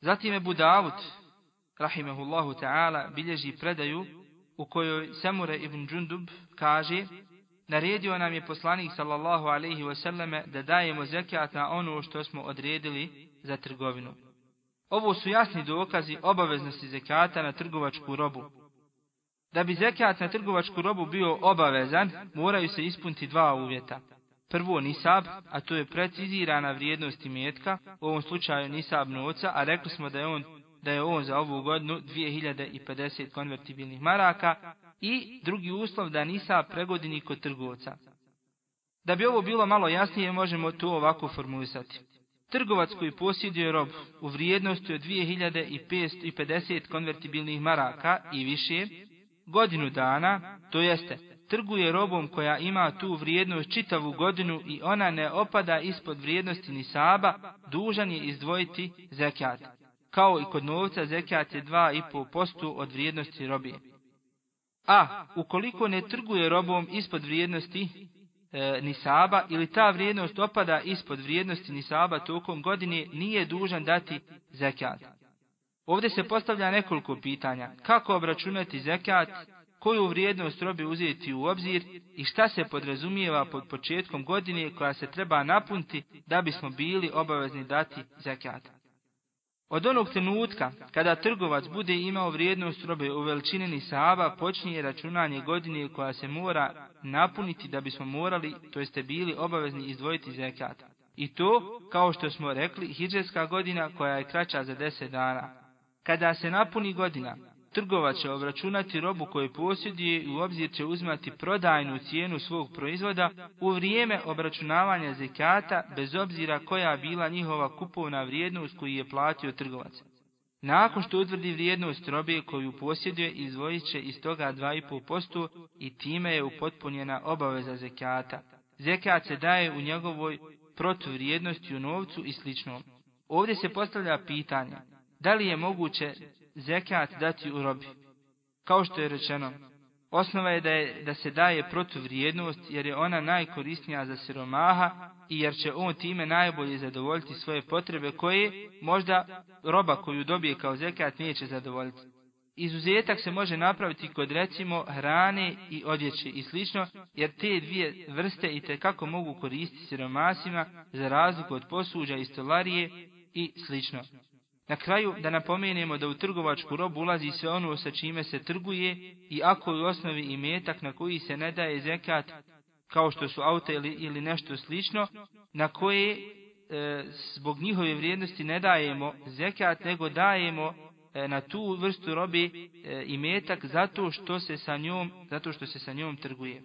Zatim je Budavut, rahimehullahu ta'ala, bilježi predaju u kojoj Samure ibn Džundub kaže Naredio nam je poslanik sallallahu alaihi wasallame da dajemo zekat na ono što smo odredili za trgovinu. Ovo su jasni dokazi obaveznosti zekata na trgovačku robu. Da bi zekat na trgovačku robu bio obavezan, moraju se ispuniti dva uvjeta. Prvo nisab, a to je precizirana vrijednost imetka, u ovom slučaju nisab novca, a rekli smo da je on da je on za ovu godinu 2050 konvertibilnih maraka i drugi uslov da nisab pregodini kod trgovca. Da bi ovo bilo malo jasnije, možemo to ovako formulisati. Trgovac koji posjeduje rob u vrijednosti od 2550 konvertibilnih maraka i više, godinu dana, to jeste, trguje robom koja ima tu vrijednost čitavu godinu i ona ne opada ispod vrijednosti nisaba, dužan je izdvojiti zekijat. Kao i kod novca zekijat je 2,5% od vrijednosti robije. A, ukoliko ne trguje robom ispod vrijednosti e, nisaba ili ta vrijednost opada ispod vrijednosti nisaba tokom godine, nije dužan dati zekijat. Ovdje se postavlja nekoliko pitanja. Kako obračunati zekat, koju vrijednost robe uzeti u obzir i šta se podrazumijeva pod početkom godine koja se treba napunti da bismo bili obavezni dati zekat. Od onog trenutka, kada trgovac bude imao vrijednost robe u veličini nisaba, počinje računanje godine koja se mora napuniti da bismo morali, to jeste bili obavezni izdvojiti zekat. I to, kao što smo rekli, hidžetska godina koja je kraća za 10 dana. Kada se napuni godina, trgovac će obračunati robu koju posjeduje i u obzir će uzmati prodajnu cijenu svog proizvoda u vrijeme obračunavanja zekata bez obzira koja bila njihova kupovna vrijednost koju je platio trgovac. Nakon što utvrdi vrijednost robe koju posjeduje, izvojit će iz toga 2,5% i time je upotpunjena obaveza zekata. Zekat se daje u njegovoj protuvrijednosti u novcu i slično. Ovdje se postavlja pitanje, da li je moguće zekat dati u robi. Kao što je rečeno, osnova je da, je da se daje protuvrijednost jer je ona najkorisnija za siromaha i jer će on time najbolje zadovoljiti svoje potrebe koje možda roba koju dobije kao zekat neće zadovoljiti. Izuzetak se može napraviti kod recimo hrane i odjeće i slično, jer te dvije vrste i kako mogu koristiti siromasima za razliku od posuđa i stolarije i slično. Na kraju da napomenemo da u trgovačku robu ulazi sve ono sa čime se trguje i ako je u osnovi i metak na koji se ne daje zekat, kao što su auta ili, ili nešto slično, na koje e, zbog njihove vrijednosti ne dajemo zekat, nego dajemo e, na tu vrstu robe e, i metak zato što se sa njom, zato što se sa njom trguje.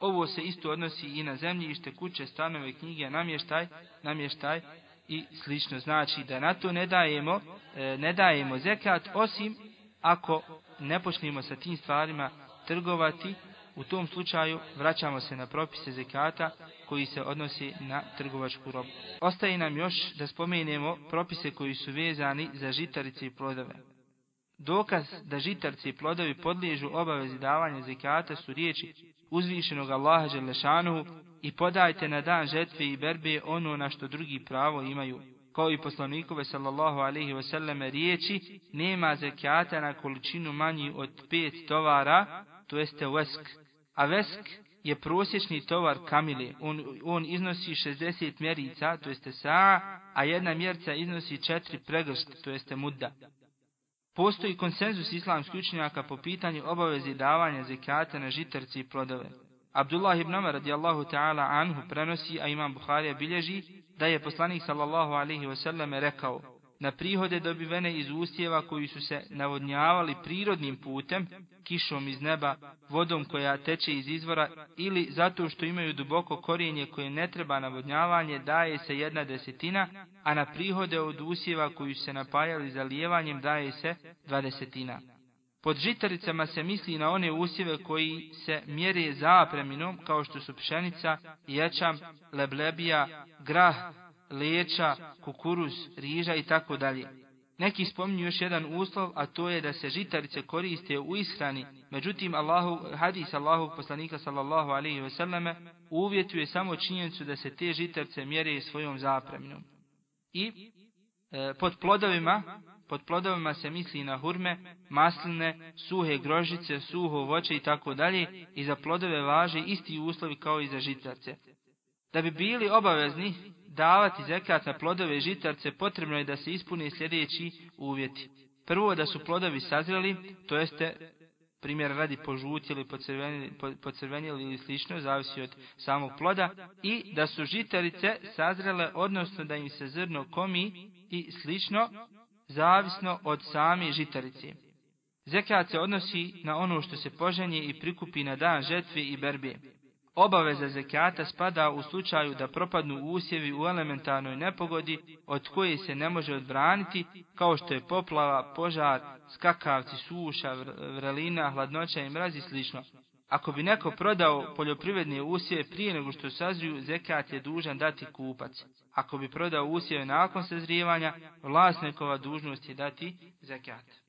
Ovo se isto odnosi i na zemljište, kuće, stanove, knjige, namještaj, namještaj, i slično. Znači da na to ne dajemo, e, ne dajemo zekat, osim ako ne počnemo sa tim stvarima trgovati, u tom slučaju vraćamo se na propise zekata koji se odnosi na trgovačku robu. Ostaje nam još da spomenemo propise koji su vezani za žitarice i plodove. Dokaz da žitarci i plodovi podliježu obavezi davanja zekata su riječi uzvišenog Allaha Đelešanuhu i podajte na dan žetve i berbe ono na što drugi pravo imaju. Kao i poslanikove sallallahu alaihi wasallam riječi, nema zekata na količinu manji od pet tovara, to jeste vesk. A vesk je prosječni tovar kamile. On, on iznosi 60 mjerica, to jeste sa, a jedna mjerca iznosi četiri pregršt, to jeste mudda. Postoji konsenzus islamskih učenjaka po pitanju obavezi davanja zekata na žitarci i plodove. Abdullah ibn Umar radijallahu ta'ala anhu prenosi, a imam Buharija bilježi, da je poslanik sallallahu alaihi wasallam rekao, na prihode dobivene iz usjeva koji su se navodnjavali prirodnim putem, kišom iz neba, vodom koja teče iz izvora ili zato što imaju duboko korijenje koje ne treba navodnjavanje, daje se jedna desetina, a na prihode od usjeva koji su se napajali zalijevanjem daje se dva desetina. Pod žitaricama se misli na one usjeve koji se mjere zapreminom kao što su pšenica, ječam, leblebija, grah, leča, kukuruz, riža i tako dalje. Neki spominju još jedan uslov, a to je da se žitarice koriste u ishrani. Međutim, Allahu, hadis Allahog poslanika sallallahu alaihi ve selleme uvjetuje samo činjenicu da se te žitarice mjere svojom zapremnom. I e, pod plodovima, pod plodovima se misli na hurme, masline, suhe grožice, suho voće i tako dalje. I za plodove važe isti uslovi kao i za žitarice. Da bi bili obavezni davati zekat na plodove žitarce, potrebno je da se ispune sljedeći uvjeti. Prvo da su plodovi sazreli, to jeste primjer radi požutili, pocrvenili ili slično, zavisi od samog ploda, i da su žitarice sazrele, odnosno da im se zrno komi i slično, zavisno od same žitarice. Zekat se odnosi na ono što se poženje i prikupi na dan žetve i berbe. Obaveza zekijata spada u slučaju da propadnu usjevi u elementarnoj nepogodi od koje se ne može odbraniti, kao što je poplava, požar, skakavci, suša, vrelina, hladnoća i mrazi slično. Ako bi neko prodao poljoprivredne usjeve prije nego što sazriju, zekat je dužan dati kupac. Ako bi prodao usjeve nakon sazrijevanja, vlasnikova dužnost je dati zekat.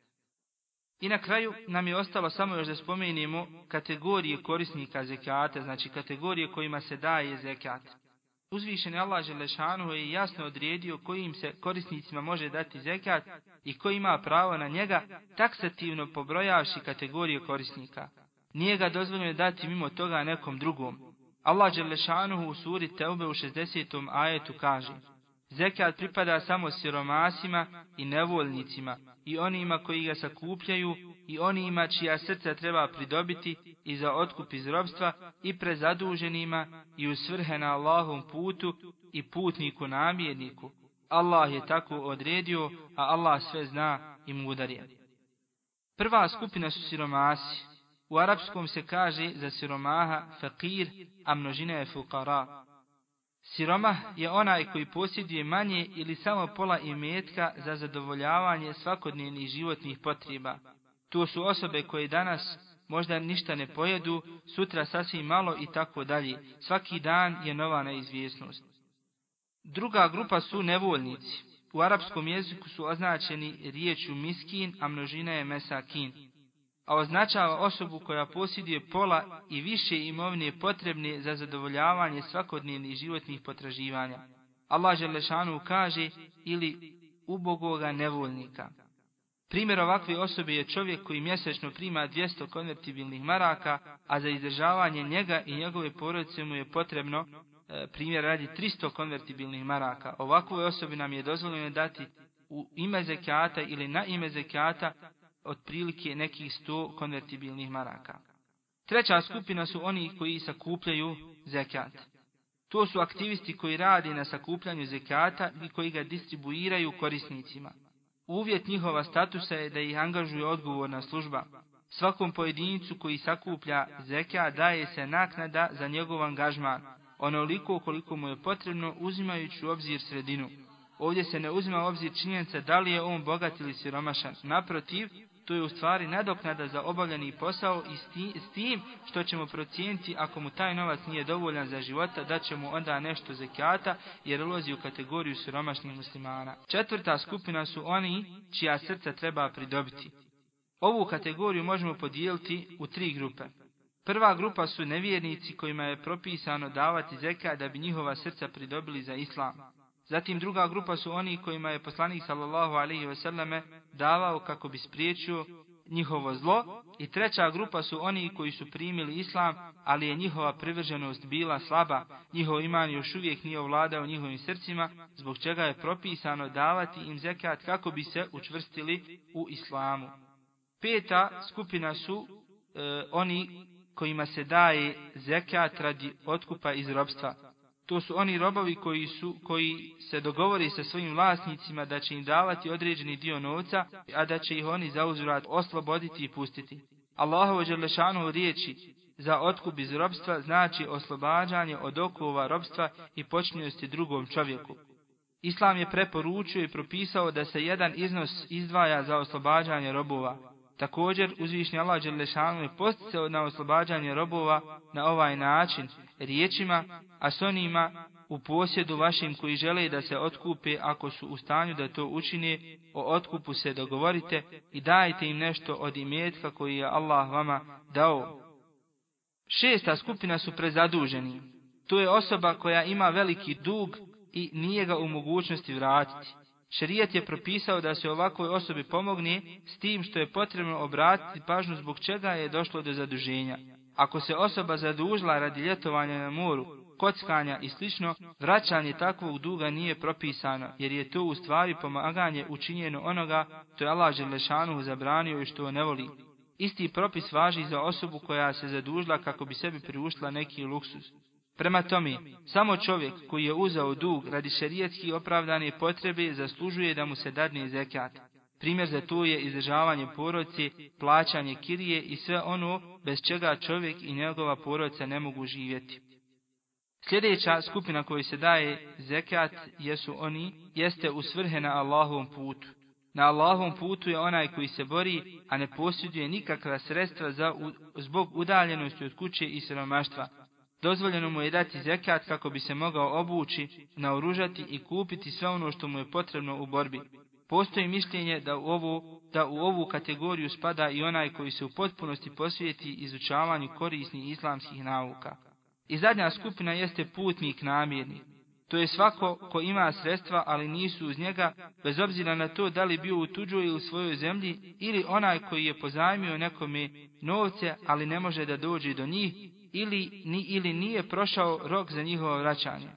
I na kraju nam je ostalo samo još da spomenimo kategorije korisnika zekata, znači kategorije kojima se daje zekat. Uzvišen Allah Želešanu je jasno odredio kojim se korisnicima može dati zekat i ko ima pravo na njega, taksativno pobrojavši kategorije korisnika. Nije ga dozvoljeno dati mimo toga nekom drugom. Allah Želešanu u suri Teube u 60. ajetu kaže Zekat pripada samo siromasima i nevoljnicima i onima koji ga sakupljaju i onima čija srca treba pridobiti i za otkup iz robstva i prezaduženima i u svrhe na Allahom putu i putniku namjerniku. Allah je tako odredio, a Allah sve zna i mudar je. Prva skupina su siromasi. U arapskom se kaže za siromaha fakir, a množina je fukara. Siromah je onaj koji posjeduje manje ili samo pola imetka za zadovoljavanje svakodnevnih životnih potreba. To su osobe koje danas možda ništa ne pojedu, sutra sasvim malo i tako dalje. Svaki dan je nova neizvjesnost. Druga grupa su nevoljnici. U arapskom jeziku su označeni riječu miskin, a množina je mesakin a označava osobu koja posjeduje pola i više imovine potrebne za zadovoljavanje svakodnevnih životnih potraživanja. Allah Želešanu kaže ili ubogoga nevoljnika. Primjer ovakve osobe je čovjek koji mjesečno prima 200 konvertibilnih maraka, a za izdržavanje njega i njegove porodice mu je potrebno e, primjer radi 300 konvertibilnih maraka. Ovakvoj osobi nam je dozvoljeno dati u ime zekata ili na ime zekata otprilike nekih 100 konvertibilnih maraka. Treća skupina su oni koji sakupljaju zekat. To su aktivisti koji radi na sakupljanju zekata i koji ga distribuiraju korisnicima. Uvjet njihova statusa je da ih angažuje odgovorna služba. Svakom pojedincu koji sakuplja zekat daje se naknada za njegov angažman, onoliko koliko mu je potrebno uzimajući u obzir sredinu. Ovdje se ne uzima u obzir činjenica da li je on bogat ili siromašan. Naprotiv, to je u stvari nadoknada za obavljeni posao i s tim što ćemo procijeniti ako mu taj novac nije dovoljan za života, da će mu onda nešto zekata jer ulazi u kategoriju siromašnih muslimana. Četvrta skupina su oni čija srca treba pridobiti. Ovu kategoriju možemo podijeliti u tri grupe. Prva grupa su nevjernici kojima je propisano davati zeka da bi njihova srca pridobili za islam. Zatim druga grupa su oni kojima je poslanik sallallahu alaihi ve selleme davao kako bi spriječio njihovo zlo i treća grupa su oni koji su primili islam, ali je njihova privrženost bila slaba, njihov iman još uvijek nije ovladao njihovim srcima, zbog čega je propisano davati im zekat kako bi se učvrstili u islamu. Peta skupina su e, oni kojima se daje zekat radi otkupa iz robstva. To su oni robovi koji, su, koji se dogovori sa svojim vlasnicima da će im davati određeni dio novca, a da će ih oni za uzvrat osloboditi i pustiti. Allahovo Đerlešanu riječi za otkup iz robstva znači oslobađanje od okova robstva i počinjosti drugom čovjeku. Islam je preporučio i propisao da se jedan iznos izdvaja za oslobađanje robova. Također, uzvišnji Allah Đelešanu je posticao na oslobađanje robova na ovaj način, riječima, a s onima u posjedu vašim koji žele da se otkupe ako su u stanju da to učine, o otkupu se dogovorite i dajte im nešto od imetka koji je Allah vama dao. Šesta skupina su prezaduženi. To je osoba koja ima veliki dug i nije ga u mogućnosti vratiti. Šerijat je propisao da se ovakvoj osobi pomogne s tim što je potrebno obratiti pažnju zbog čega je došlo do zaduženja. Ako se osoba zadužila radi ljetovanja na moru, kockanja i slično, vraćanje takvog duga nije propisano, jer je to u stvari pomaganje učinjeno onoga to je Allah Želešanu zabranio i što ne voli. Isti propis važi za osobu koja se zadužila kako bi sebi priuštila neki luksus. Prema tome, samo čovjek koji je uzao dug radi šerijetski opravdane potrebe zaslužuje da mu se dadne zekat. Primjer za to je izdržavanje porodice, plaćanje kirije i sve ono bez čega čovjek i njegova porodica ne mogu živjeti. Sljedeća skupina kojoj se daje zekat jesu oni, jeste u svrhe na Allahovom putu. Na Allahovom putu je onaj koji se bori, a ne posjeduje nikakva sredstva za, zbog udaljenosti od kuće i siromaštva. Dozvoljeno mu je dati zekat kako bi se mogao obući, naoružati i kupiti sve ono što mu je potrebno u borbi. Postoji mišljenje da u, ovu, da u ovu kategoriju spada i onaj koji se u potpunosti posvijeti izučavanju korisnih islamskih nauka. I zadnja skupina jeste putnik namjerni. To je svako ko ima sredstva, ali nisu uz njega, bez obzira na to da li bio u tuđoj ili svojoj zemlji, ili onaj koji je pozajmio nekome novce, ali ne može da dođe do njih, ili, ni, ili nije prošao rok za njihovo vraćanje.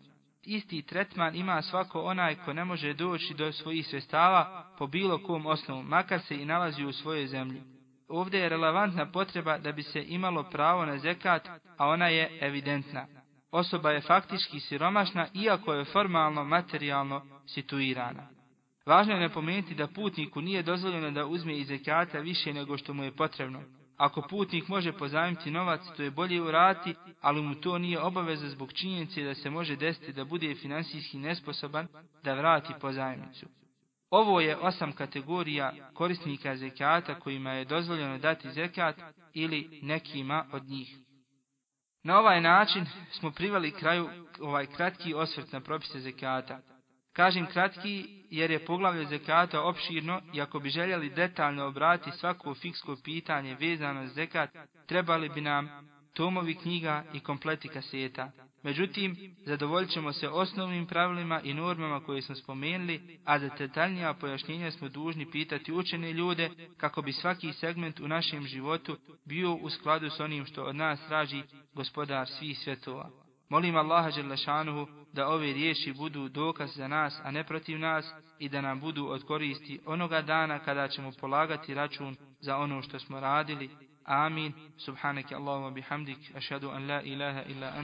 Isti tretman ima svako onaj ko ne može doći do svojih sredstava po bilo kom osnovu, makar se i nalazi u svojoj zemlji. Ovdje je relevantna potreba da bi se imalo pravo na zekat, a ona je evidentna. Osoba je faktički siromašna, iako je formalno, materijalno situirana. Važno je napomenuti da putniku nije dozvoljeno da uzme iz zekata više nego što mu je potrebno. Ako putnik može pozajmiti novac, to je bolje urati, ali mu to nije obaveza zbog činjenice da se može desiti da bude finansijski nesposoban da vrati pozajmicu. Ovo je osam kategorija korisnika zekata kojima je dozvoljeno dati zekat ili nekima od njih. Na ovaj način smo privali kraju ovaj kratki osvrt na propise zekata. Kažem kratki jer je poglavlje zekata opširno i ako bi željeli detaljno obrati svako fiksko pitanje vezano za zekat, trebali bi nam tomovi knjiga i kompleti kaseta. Međutim, zadovoljit ćemo se osnovnim pravilima i normama koje smo spomenuli, a za detaljnija pojašnjenja smo dužni pitati učene ljude kako bi svaki segment u našem životu bio u skladu s onim što od nas traži gospodar svih svjetova. Molim Allaha Đelešanuhu da ove riječi budu dokaz za nas, a ne protiv nas, i da nam budu od koristi onoga dana kada ćemo polagati račun za ono što smo radili. Amin. Subhaneke Allahumma bihamdik. Ašhadu an la ilaha illa ant.